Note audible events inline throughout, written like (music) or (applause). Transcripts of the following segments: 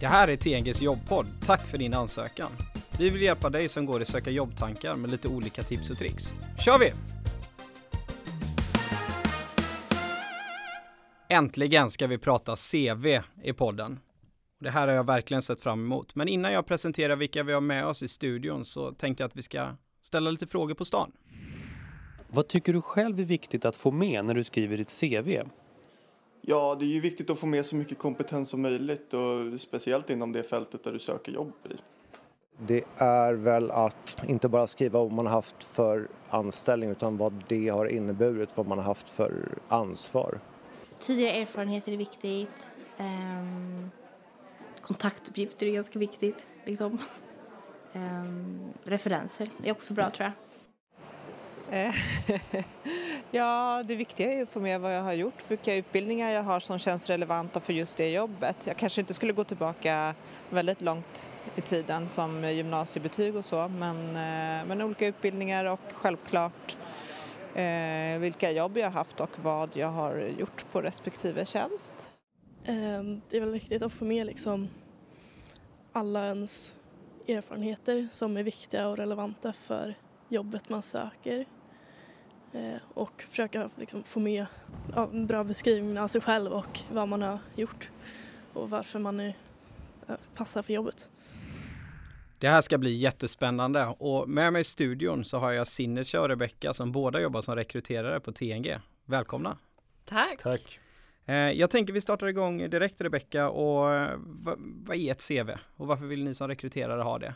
Det här är TNGs jobbpodd. Tack för din ansökan. Vi vill hjälpa dig som går i söka jobbtankar med lite olika tips och tricks. kör vi! Äntligen ska vi prata CV i podden. Det här har jag verkligen sett fram emot. Men innan jag presenterar vilka vi har med oss i studion så tänkte jag att vi ska ställa lite frågor på stan. Vad tycker du själv är viktigt att få med när du skriver ditt CV? Ja, det är ju viktigt att få med så mycket kompetens som möjligt och speciellt inom det fältet där du söker jobb i. Det är väl att inte bara skriva vad man har haft för anställning utan vad det har inneburit, vad man har haft för ansvar. Tidigare erfarenheter är viktigt. Um, kontaktuppgifter är ganska viktigt. Liksom. Um, referenser är också bra tror jag. (laughs) Ja, det viktiga är att få med vad jag har gjort, vilka utbildningar jag har som känns relevanta för just det jobbet. Jag kanske inte skulle gå tillbaka väldigt långt i tiden som gymnasiebetyg och så, men, eh, men olika utbildningar och självklart eh, vilka jobb jag har haft och vad jag har gjort på respektive tjänst. Ehm, det är väl viktigt att få med liksom alla ens erfarenheter som är viktiga och relevanta för jobbet man söker. Eh, och försöka liksom få med en bra beskrivning av sig själv och vad man har gjort och varför man är, passar för jobbet. Det här ska bli jättespännande och med mig i studion så har jag Sinnecha och Rebecka som båda jobbar som rekryterare på TNG. Välkomna! Tack! Tack! Eh, jag tänker vi startar igång direkt Rebecka och eh, vad är ett CV och varför vill ni som rekryterare ha det?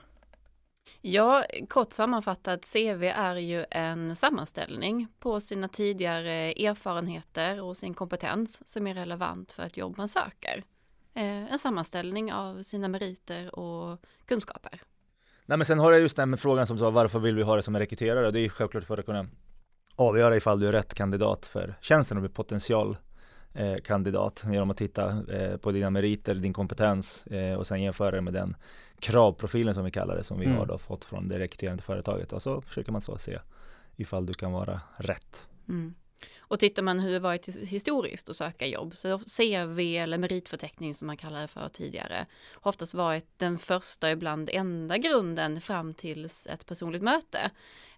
Ja, kort sammanfattat, CV är ju en sammanställning på sina tidigare erfarenheter och sin kompetens som är relevant för ett jobb man söker. Eh, en sammanställning av sina meriter och kunskaper. Nej men sen har jag just den med frågan som sa varför vill vi ha det som en rekryterare? Det är ju självklart för att kunna avgöra ifall du är rätt kandidat för tjänsten och blir potential eh, kandidat genom att titta eh, på dina meriter, din kompetens eh, och sen jämföra det med den kravprofilen som vi kallar det som vi mm. har då fått från det rekryterande företaget och så försöker man så se ifall du kan vara rätt. Mm. Och tittar man hur det varit historiskt att söka jobb så CV eller meritförteckning som man kallar det för tidigare har oftast varit den första, ibland enda grunden fram tills ett personligt möte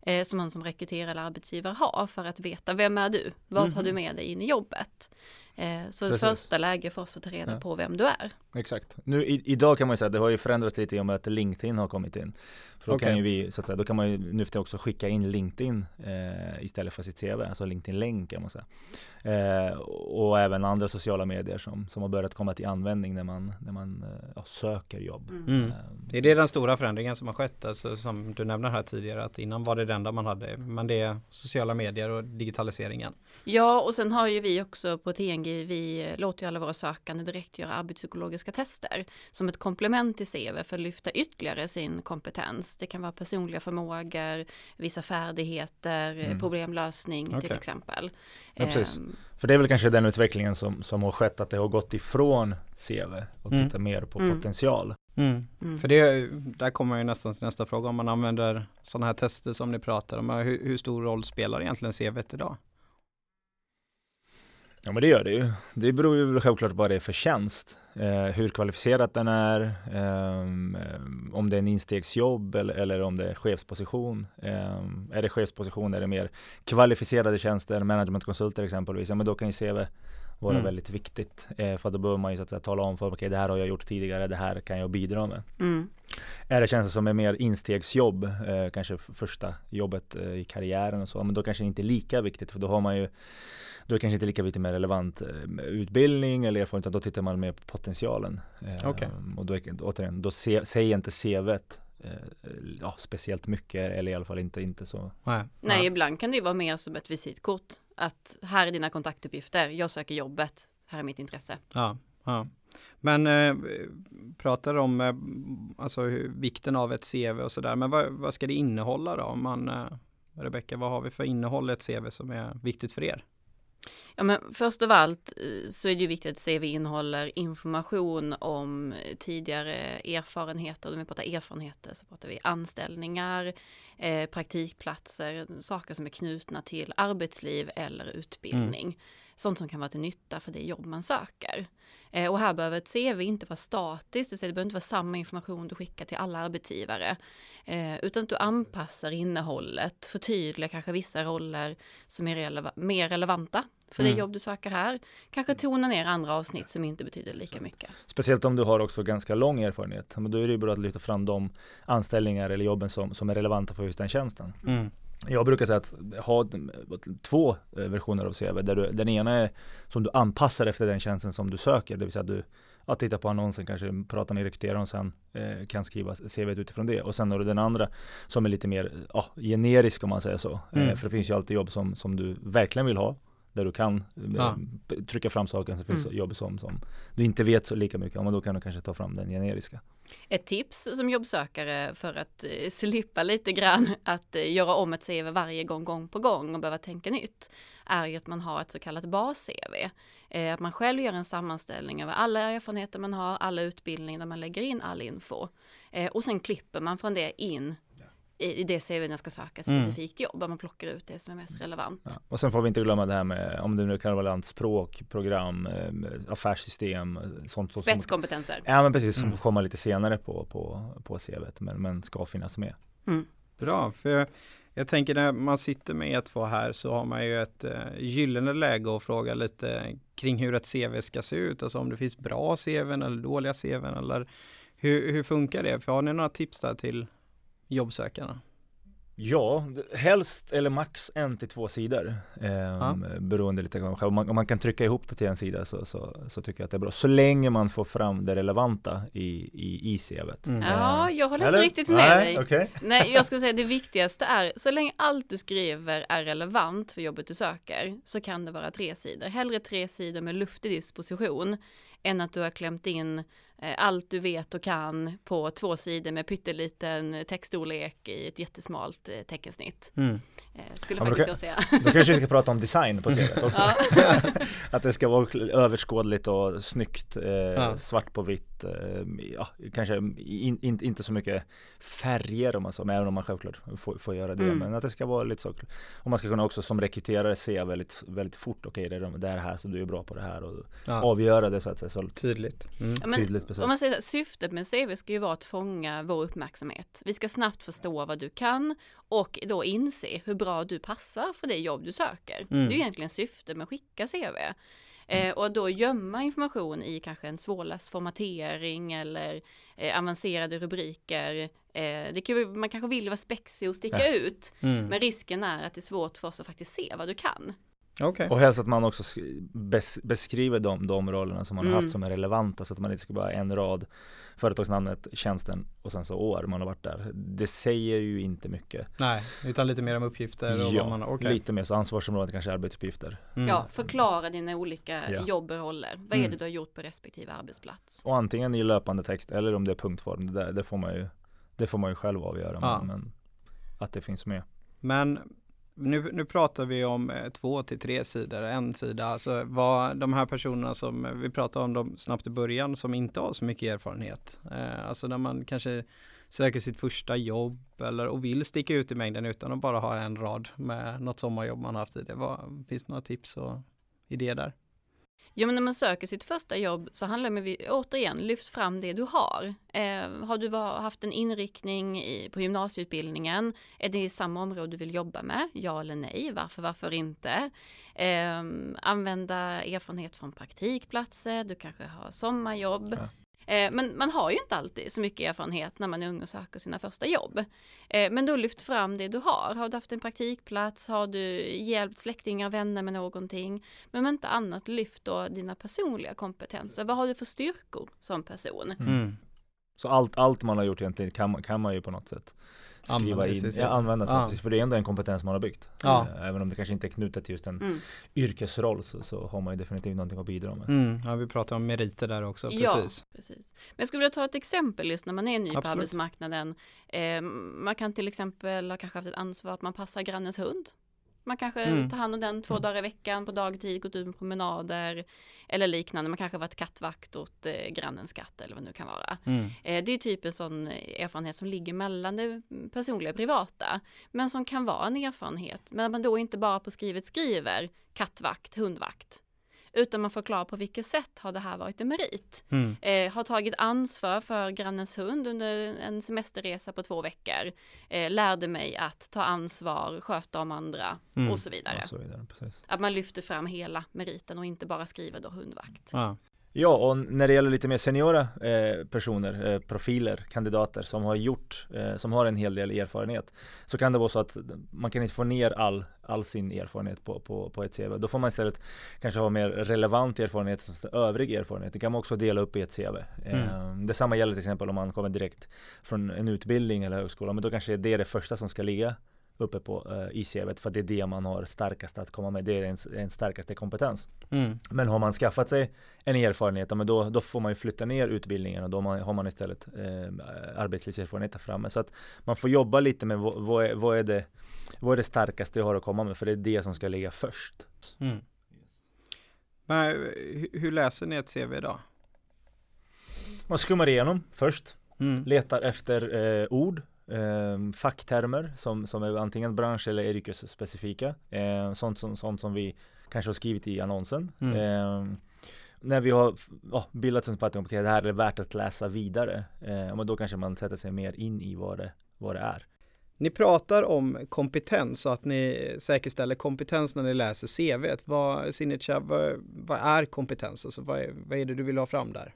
eh, som man som rekryterare eller arbetsgivare har för att veta vem är du? Vad mm. tar du mhm. med dig in i jobbet? Eh, så Precis. första läge för oss att ta reda ja. på vem du är. Exakt. Nu i, idag kan man ju säga att det har ju förändrats lite i och med att LinkedIn har kommit in. För då okay. kan ju vi, så att säga, då kan man ju nu för också skicka in LinkedIn eh, istället för sitt CV, alltså LinkedIn-länk kan man säga. Eh, och även andra sociala medier som, som har börjat komma till användning när man, när man eh, ja, söker jobb. Mm. Mm. Är det den stora förändringen som har skett, alltså, som du nämnde här tidigare, att innan var det det enda man hade, men det är sociala medier och digitaliseringen. Ja, och sen har ju vi också på TNG, vi låter ju alla våra sökande direkt göra arbetspsykologiska tester som ett komplement till CV för att lyfta ytterligare sin kompetens. Det kan vara personliga förmågor, vissa färdigheter, mm. problemlösning okay. till exempel. Ja, precis. Um, för det är väl kanske den utvecklingen som, som har skett, att det har gått ifrån CV och mm. titta mer på mm. potential. Mm. Mm. För det, där kommer ju nästan till nästa fråga, om man använder sådana här tester som ni pratar om, hur, hur stor roll spelar egentligen CV idag? Ja men det gör det ju. Det beror ju självklart på vad det är för tjänst. Eh, hur kvalificerat den är, eh, om det är en instegsjobb eller, eller om det är chefsposition. Eh, är det chefsposition är det mer kvalificerade tjänster, managementkonsulter exempelvis, ja men då kan ju CV vara mm. väldigt viktigt. Eh, för då behöver man ju så att säga, tala om för, okej okay, det här har jag gjort tidigare, det här kan jag bidra med. Mm. Är det tjänster som är mer instegsjobb, eh, kanske första jobbet eh, i karriären och så, men då kanske det inte är lika viktigt för då har man ju då är det kanske inte lika viktigt med relevant eh, utbildning eller erfarenhet, då tittar man mer på potentialen. Eh, okay. Och då, återigen, då se, säger inte CVt eh, ja, speciellt mycket eller i alla fall inte, inte så. Nej. Nej, ibland kan det ju vara mer som ett visitkort. Att här är dina kontaktuppgifter, jag söker jobbet, här är mitt intresse. Ja, ja. Men eh, pratar om eh, alltså, vikten av ett CV och sådär, men vad, vad, ska det innehålla då? Om man, eh, Rebecka, vad har vi för innehåll i ett CV som är viktigt för er? Ja, men först av allt eh, så är det ju viktigt att CV innehåller information om tidigare erfarenheter. Om vi pratar erfarenheter så pratar vi anställningar, eh, praktikplatser, saker som är knutna till arbetsliv eller utbildning. sånt som kan vara till nytta för det jobb man söker. Eh, och här behöver ett CV inte vara statiskt, det, behöver inte vara samma information du skickar till alla arbetsgivare. Eh, utan att du anpassar innehållet, förtydligar kanske vissa roller som är releva mer relevanta för mm. det jobb du söker här. Kanske tona ner andra avsnitt som inte betyder lika mycket. Speciellt om du har också ganska lång erfarenhet. Men då är det ju bra att lyfta fram de anställningar eller jobben som, som är relevanta för just den tjänsten. Mm. Jag brukar säga att ha två eh, versioner av CV. Där du, den ena är som du anpassar efter den tjänsten som du söker. Det vill säga att du ja, tittar på annonsen, kanske pratar med rekryteraren och sen eh, kan skriva CV utifrån det. Och sen har du den andra som är lite mer ja, generisk om man säger så. Mm. Eh, för det finns ju alltid jobb som, som du verkligen vill ha där du kan ja. trycka fram saker. Så finns mm. jobb som, som du inte vet så lika mycket om och då kan du kanske ta fram den generiska. Ett tips som jobbsökare för att eh, slippa lite grann (laughs) att eh, göra om ett CV varje gång, gång på gång och behöva tänka nytt är ju att man har ett så kallat bas-CV. Eh, att man själv gör en sammanställning över alla erfarenheter man har, alla utbildningar där man lägger in all info. Och sen klipper man från det in i, det CV när ska söka ett mm. specifikt mm. jobb, man plockar ut det som är mest relevant. Ja. Och sen får vi inte glömma det här med, om det nu kan vara språk, program, eh, affärssystem, sånt. Spetskompetenser. Som, ja men precis, som mm. kommer lite senare på, på, på CVt, men, men ska finnas med. Mm. Bra, för jag, jag tänker när man sitter med E2 här så har man ju ett uh, gyllene läge att fråga lite kring hur ett CV ska se ut, alltså om det finns bra CVn eller dåliga CVn eller hur, hur funkar det? För har ni några tips där till jobbsökarna? Ja, helst eller max en till två sidor. Eh, ja. Beroende lite på om man, om man kan trycka ihop det till en sida så, så, så, tycker jag att det är bra. Så länge man får fram det relevanta i, i, i CVt. Mm. Ja, jag håller eller? inte riktigt med Nej, dig. Okay. Nej, jag skulle säga (laughs) det viktigaste är så länge allt du skriver är relevant för jobbet du söker så kan det vara tre sidor. Hellre tre sidor med luftig disposition än att du har klämt in Eh, allt du vet och kan på två sidor med pytteliten textstorlek i ett jättesmalt eh, teckensnitt. Mm. Eh, skulle ja, faktiskt jag säga. Då kanske vi ska prata om design på CVt också. (laughs) att det ska vara överskådligt och snyggt, eh, ja. svart på vitt. Eh, ja, kanske in, in, inte så mycket färger om man så, även om man självklart får, får göra det. Mm. Men att det ska vara lite så. Och man ska kunna också som rekryterare se väldigt, väldigt fort, okej okay, det, är det här så du är bra på det här och ja. avgöra det så att säga. Så tydligt. Mm. tydligt Precis. Om man säger att syftet med CV ska ju vara att fånga vår uppmärksamhet. Vi ska snabbt förstå vad du kan och då inse hur bra du passar för det jobb du söker. Mm. Det är egentligen syftet med att skicka CV. Eh, och då gömma information i kanske en svårläst formatering eller eh, avancerade rubriker. Eh, det kan, man kanske vill vara spexig och sticka ja. ut. Mm. Men risken är att det är svårt för oss att faktiskt se vad du kan. Okay. Och helst att man också bes beskriver de, de rollerna som man mm. har haft som är relevanta så att man inte ska bara en rad företagsnamnet, tjänsten och sen så år man har varit där. Det säger ju inte mycket. Nej, utan lite mer om uppgifter och ja, vad man, okay. lite mer så ansvarsområde, kanske arbetsuppgifter. Mm. Ja, förklara dina olika ja. jobb och roller. Vad är mm. det du har gjort på respektive arbetsplats? Och antingen i löpande text eller om det är punktform, det, där, det får man ju det får man ju själv avgöra. Ja. Men, men att det finns med. Men nu, nu pratar vi om eh, två till tre sidor, en sida. Alltså vad de här personerna som eh, vi pratar om dem snabbt i början som inte har så mycket erfarenhet. Eh, alltså när man kanske söker sitt första jobb eller och vill sticka ut i mängden utan att bara ha en rad med något sommarjobb man haft tidigare. Vad, finns det några tips och idéer där? Ja men när man söker sitt första jobb så handlar det om, återigen, lyft fram det du har. Eh, har du var, haft en inriktning i, på gymnasieutbildningen? Är det i samma område du vill jobba med? Ja eller nej? Varför, varför inte? Eh, använda erfarenhet från praktikplatser, du kanske har sommarjobb. Ja. Eh, men man har ju inte alltid så mycket erfarenhet när man är ung och söker sina första jobb. Eh, men då lyft fram det du har. Har du haft en praktikplats? Har du hjälpt släktingar och vänner med någonting? Men om inte annat, lyft då dina personliga kompetenser. Vad har du för styrkor som person? Mm. Så allt, allt man har gjort egentligen kan, kan man ju på något sätt skriva använda in, ja, använda sig, ja. precis, för det är ändå en kompetens man har byggt. Ja. Eh, även om det kanske inte är knutet till just en mm. yrkesroll så, så har man ju definitivt någonting att bidra med. Mm. Ja, vi pratar om meriter där också, precis. Ja, precis. Men jag skulle vilja ta ett exempel just när man är ny Absolut. på arbetsmarknaden. Eh, man kan till exempel ha kanske haft ett ansvar att man passar grannens hund. Man kanske mm. tar hand om den två mm. dagar i veckan på dagtid, gått ut med promenader eller liknande. Man kanske varit kattvakt åt eh, grannens katt eller vad det nu kan vara. Mm. Eh, det är typ en sån erfarenhet som ligger mellan det personliga och privata. Men som kan vara en erfarenhet. Men man då inte bara på skrivet skriver kattvakt, hundvakt. Utan man förklarar på vilket sätt har det här varit en merit. Mm. Eh, har tagit ansvar för grannens hund under en semesterresa på två veckor. Eh, lärde mig att ta ansvar, sköta om andra Mm. och så vidare. Och så vidare. Att man lyfter fram hela meriten och inte bara skriver då hundvakt. Ja. Ja, och när det gäller lite mer seniora eh, personer, eh, profiler, kandidater som har gjort, eh, som har en hel del erfarenhet, så kan det vara så att man kan inte få ner all, all sin erfarenhet på, på, på ett CV. Då får man istället kanske ha mer relevant erfarenhet som övrig erfarenhet. Det kan man också dela upp i ett CV. Eh, detsamma gäller till exempel om man kommer direkt från en utbildning eller högskola, men då kanske det är det första som ska ligga uppe på eh, i CVt för det är det man har starkast att komma med. Det är ens, ens starkaste kompetens. Mm. Men har man skaffat sig en erfarenhet, men då, då får man ju flytta ner utbildningen och då har man, har man istället eh, arbetslivserfarenhet där framme. Så att man får jobba lite med vad, vad, är, vad, är det, vad är det starkaste jag har att komma med, för det är det som ska ligga först. Mm. Men hur, läser ni ett CV då? Man skummar igenom först, Mm. letar efter eh, ord, eh, facktermer som, som är antingen bransch eller yrkesspecifika. Eh, sånt, som, sånt som vi kanske har skrivit i annonsen. Mm. Eh, när vi har ja, bildat en uppfattning om att det här är värt att läsa vidare, eh, men då kanske man sätter sig mer in i vad det, vad det är. Ni pratar om kompetens och att ni säkerställer kompetens när ni läser CV. Vad, Sinica, vad, vad är kompetens? Alltså, vad, är, vad är det du vill ha fram där?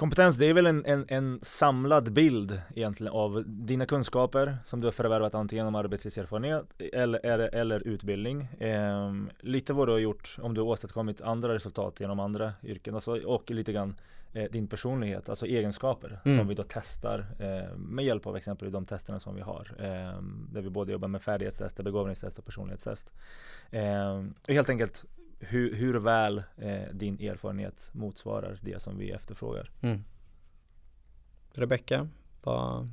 Kompetens, det är väl en, en, en samlad bild egentligen av dina kunskaper som du har förvärvat antingen om arbetslivserfarenhet eller, eller, eller utbildning. Eh, lite vad du har gjort om du har åstadkommit andra resultat genom andra yrken alltså, och lite grann eh, din personlighet, alltså egenskaper Mm. som vi då testar eh, med hjälp av exempelvis de testerna som vi har. Eh, där vi både jobbar med färdighetstester, begåvningstest och personlighetstest. Eh, och helt enkelt hur, hur väl eh, din erfarenhet motsvarar det som vi efterfrågar. Mm. Rebecka, vad,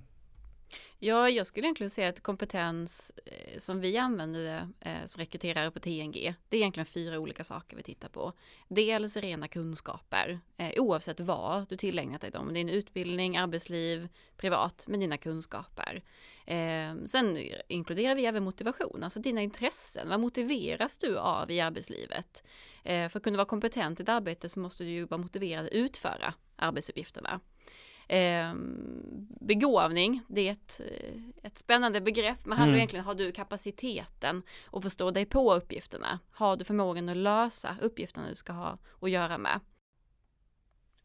Ja, jag skulle egentligen säga att kompetens eh, som vi använder det eh, som rekryterare på TNG, det är egentligen fyra olika saker vi tittar på. Dels rena kunskaper, eh, oavsett vad du tillägnat dig dem, din utbildning, arbetsliv, privat, med dina kunskaper. Eh, sen inkluderar vi även motivation, alltså dina intressen. Vad motiveras du av i arbetslivet? Eh, för att kunna vara kompetent i ett arbete så måste du ju vara motiverad att utföra arbetsuppgifterna. Eh, begåvning, det är ett, eh, ett spännande begrepp, men handlar Mm. egentligen, har du kapaciteten att förstå dig på uppgifterna? Har du förmågan att lösa uppgifterna du ska ha att göra med?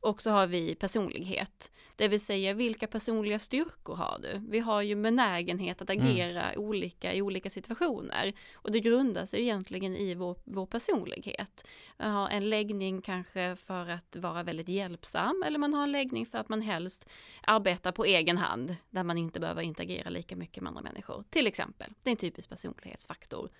Och så har vi personlighet, det vill säga vilka personliga styrkor har du? Vi har ju benägenhet att agera olika i olika situationer och det grundar sig egentligen i vår, vår personlighet. Man har en läggning kanske för att vara väldigt hjälpsam eller man har en läggning för att man helst arbetar på egen hand där man inte behöver interagera lika mycket med andra människor. Till exempel, det är en typisk personlighetsfaktor.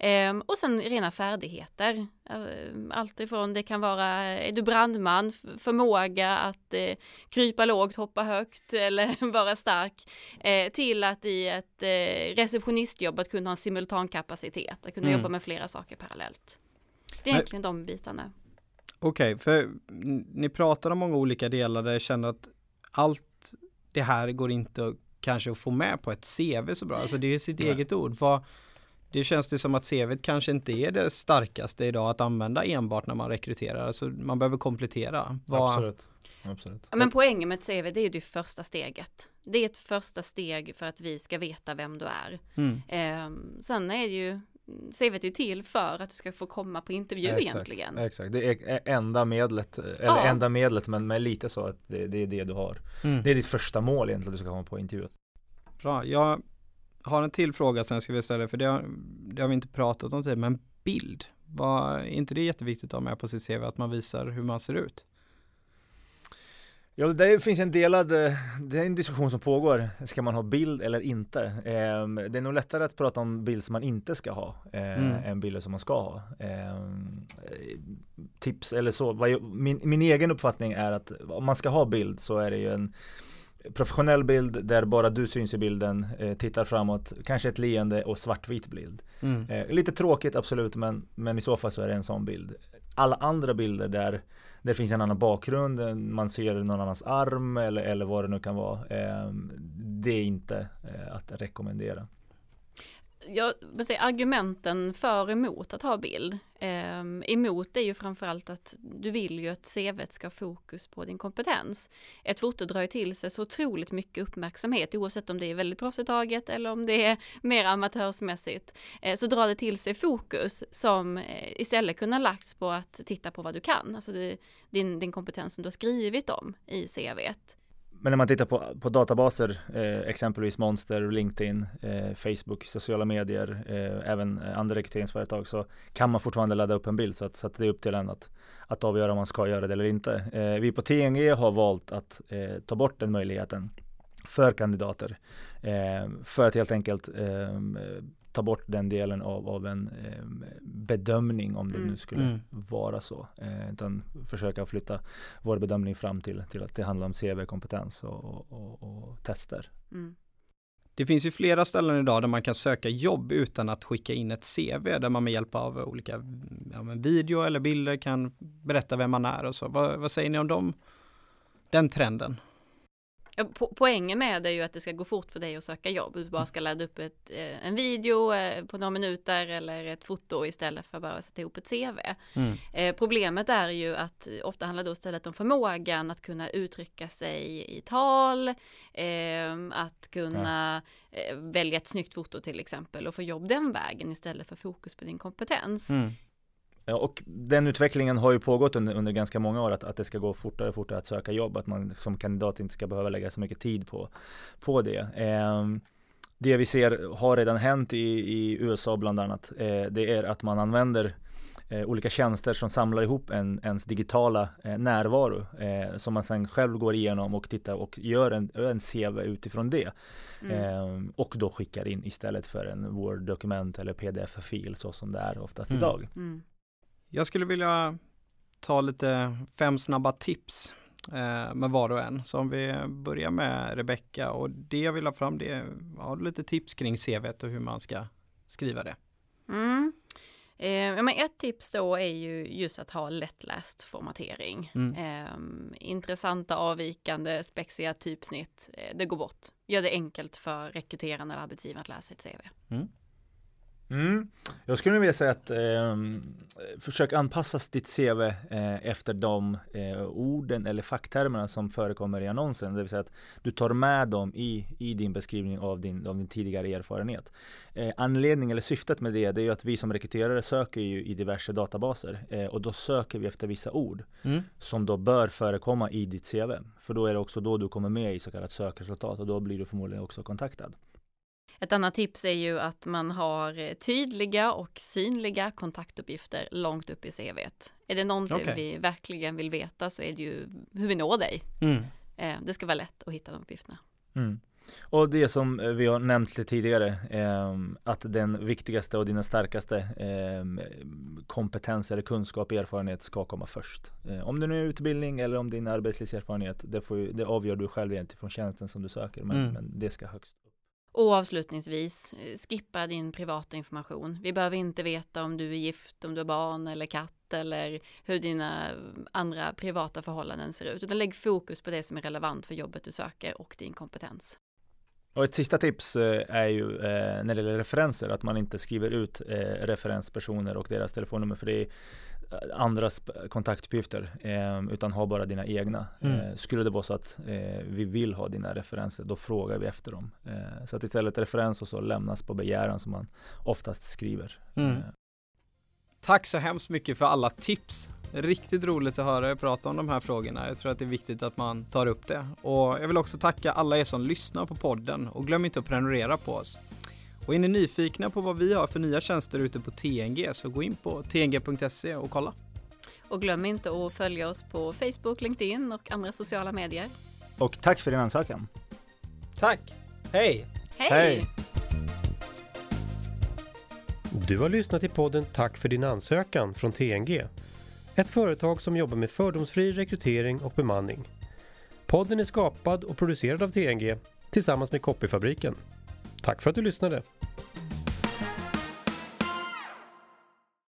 Ehm, och sen rena färdigheter. Ehm, Allt ifrån det kan vara, är du brandman, förmåga att eh, krypa lågt, hoppa högt (laughs) eller vara stark. Eh, till att i ett eh, receptionistjobb att kunna ha en simultankapacitet, att kunna Mm. jobba med flera saker parallellt. Det är Men- egentligen de bitarna. Okej, för n- ni pratar om många olika delar där jag känner att allt det här går inte att, kanske att få med på ett CV så bra. Alltså det är ju sitt Nej. eget ord. Vad, det känns det som att CVt kanske inte är det starkaste idag att använda enbart när man rekryterar. Alltså man behöver komplettera. Vad, Absolut. Absolut. Men poängen med ett CV, det är ju det första steget. Det är ett första steg för att vi ska veta vem du är. Mm, Ehm, sen är det ju CVt är till för att du ska få komma på intervju Exakt, egentligen. Exakt, det är är enda medlet, eller Ja. enda medlet men med lite så att det, det är det du har. mm. Det är ditt första mål egentligen att du ska komma på intervju. Bra, jag har en till fråga som jag skulle vilja ställa för det har, det har vi inte pratat om tidigare, men bild. Vad, är inte det jätteviktigt att ha med på sitt CV att man visar hur man ser ut? Ja, det finns en delad, eh, det är en diskussion som pågår. Ska man ha bild eller inte? Ehm, det är nog lättare att prata om bild som man inte ska ha eh, Mm. än bilder som man ska ha. Ehm, eh, tips eller så, min, min egen uppfattning är att om man ska ha bild så är det ju en professionell bild där bara du syns i bilden, eh, tittar framåt, kanske ett leende och svartvit bild. Mm. Eh, lite tråkigt absolut, men, men i så fall så är det en sån bild. Alla andra bilder där det finns en annan bakgrund, man ser någon annans arm eller, eller vad det nu kan vara. Eh, det är inte eh, att rekommendera jag vill säga, argumenten för och emot att ha bild. Eh, emot är ju framförallt att du vill ju att CV ska ha fokus på din kompetens. Ett foto drar ju till sig så otroligt mycket uppmärksamhet oavsett om det är väldigt proffsigt taget eller om det är (laughs) mer amatörsmässigt. Eh, så drar det till sig fokus som eh, istället kunde ha lagts på att titta på vad du kan, alltså det, din, din kompetens som du har skrivit om i CVt. Men när man tittar på, på databaser, eh, exempelvis Monster, LinkedIn, eh, Facebook, sociala medier, eh, även andra rekryteringsföretag, så kan man fortfarande ladda upp en bild. Så att, så att det är upp till en att, att avgöra om man ska göra det eller inte. Eh, vi på TNG har valt att eh, ta bort den möjligheten för kandidater. Eh, för att helt enkelt eh, ta bort den delen av, av en eh, bedömning om det mm. nu skulle mm. vara så. Eh, utan försöka flytta vår bedömning fram till, till att det handlar om CV-kompetens och, och, och, tester. Mm. Det finns ju flera ställen idag där man kan söka jobb utan att skicka in ett CV där man med hjälp av olika ja, video eller bilder kan berätta vem man är och så. Vad, vad säger ni om dem? Den trenden? Po poängen med det är ju att det ska gå fort för dig att söka jobb. Du bara ska ladda upp ett, eh, en video eh, på några minuter eller ett foto istället för bara att sätta ihop ett CV. Mm. Eh, problemet är ju att ofta handlar det istället om förmågan att kunna uttrycka sig i tal, eh, att kunna ja. Välja ett snyggt foto till exempel och få jobb den vägen istället för fokus på din kompetens. Mm. Och den utvecklingen har ju pågått under, under ganska många år att, att det ska gå fortare och fortare att söka jobb, att man som kandidat inte ska behöva lägga så mycket tid på, på det. Eh, det vi ser har redan hänt i, i USA bland annat, eh, det är att man använder eh, olika tjänster som samlar ihop en, ens digitala eh, närvaro eh, som man sen själv går igenom och tittar och gör en, en CV utifrån det. Mm. Ehm, och då skickar in istället för en Word-dokument eller pdf-fil så som det är oftast mm. idag. Mm. Jag skulle vilja ta lite fem snabba tips eh, med var och en. Så om vi börjar med Rebecka och det jag vill ha fram det är ja, lite tips kring CVt och hur man ska skriva det. Mm. Eh, men ett tips då är ju just att ha lättläst formatering. Mm. Eh, intressanta, avvikande, spexiga typsnitt, eh, det går bort. Gör det enkelt för rekryterande eller arbetsgivare att läsa ett CV. Mm. Mm. Jag skulle vilja säga att eh, försök anpassa ditt CV eh, efter de eh, orden eller facktermerna som förekommer i annonsen. Det vill säga att du tar med dem i, i din beskrivning av din, av din tidigare erfarenhet. Eh, anledningen eller syftet med det, det är ju att vi som rekryterare söker ju i diverse databaser eh, och då söker vi efter vissa ord mm. som då bör förekomma i ditt CV. För då är det också då du kommer med i så kallat sökresultat och då blir du förmodligen också kontaktad. Ett annat tips är ju att man har eh, tydliga och synliga kontaktuppgifter långt upp i CVt. Är det någonting okay. vi verkligen vill veta så är det ju hur vi når dig. Mm. Eh, det ska vara lätt att hitta de uppgifterna. Mm. Och det som vi har nämnt lite tidigare, eh, att den viktigaste och dina starkaste eh, kompetens eller kunskap, erfarenhet ska komma först. Eh, om det nu är utbildning eller om din arbetslivserfarenhet, det, får ju, det avgör du själv egentligen från tjänsten som du söker, men, mm. men det ska högst och avslutningsvis, eh, skippa din privata information. Vi behöver inte veta om du är gift, om du har barn eller katt eller hur dina eh, andra privata förhållanden ser ut. Utan lägg fokus på det som är relevant för jobbet du söker och din kompetens. Och ett sista tips eh, är ju när det gäller referenser, att man inte skriver ut referenspersoner och deras telefonnummer. För det är andras kontaktuppgifter eh, utan ha bara dina egna. Mm. Eh, skulle det vara så att eh, vi vill ha dina referenser då frågar vi efter dem. Eh, så att istället referens och så lämnas på begäran som man oftast skriver. Mm. Eh. Tack så hemskt mycket för alla tips. Riktigt roligt att höra er prata om de här frågorna. Jag tror att det är viktigt att man tar upp det. Och jag vill också tacka alla er som lyssnar på podden och glöm inte att prenumerera på oss. Och är ni nyfikna på vad vi har för nya tjänster ute på TNG så gå in på tng.se och kolla. Och glöm inte att följa oss på Facebook, LinkedIn och andra sociala medier. Och tack för din ansökan. Tack. Hej. Hej. Hej. Du har lyssnat till podden Tack för din ansökan från TNG. Ett företag som jobbar med fördomsfri rekrytering och bemanning. Podden är skapad och producerad av TNG tillsammans med Copyfabriken. Tack för att du lyssnade!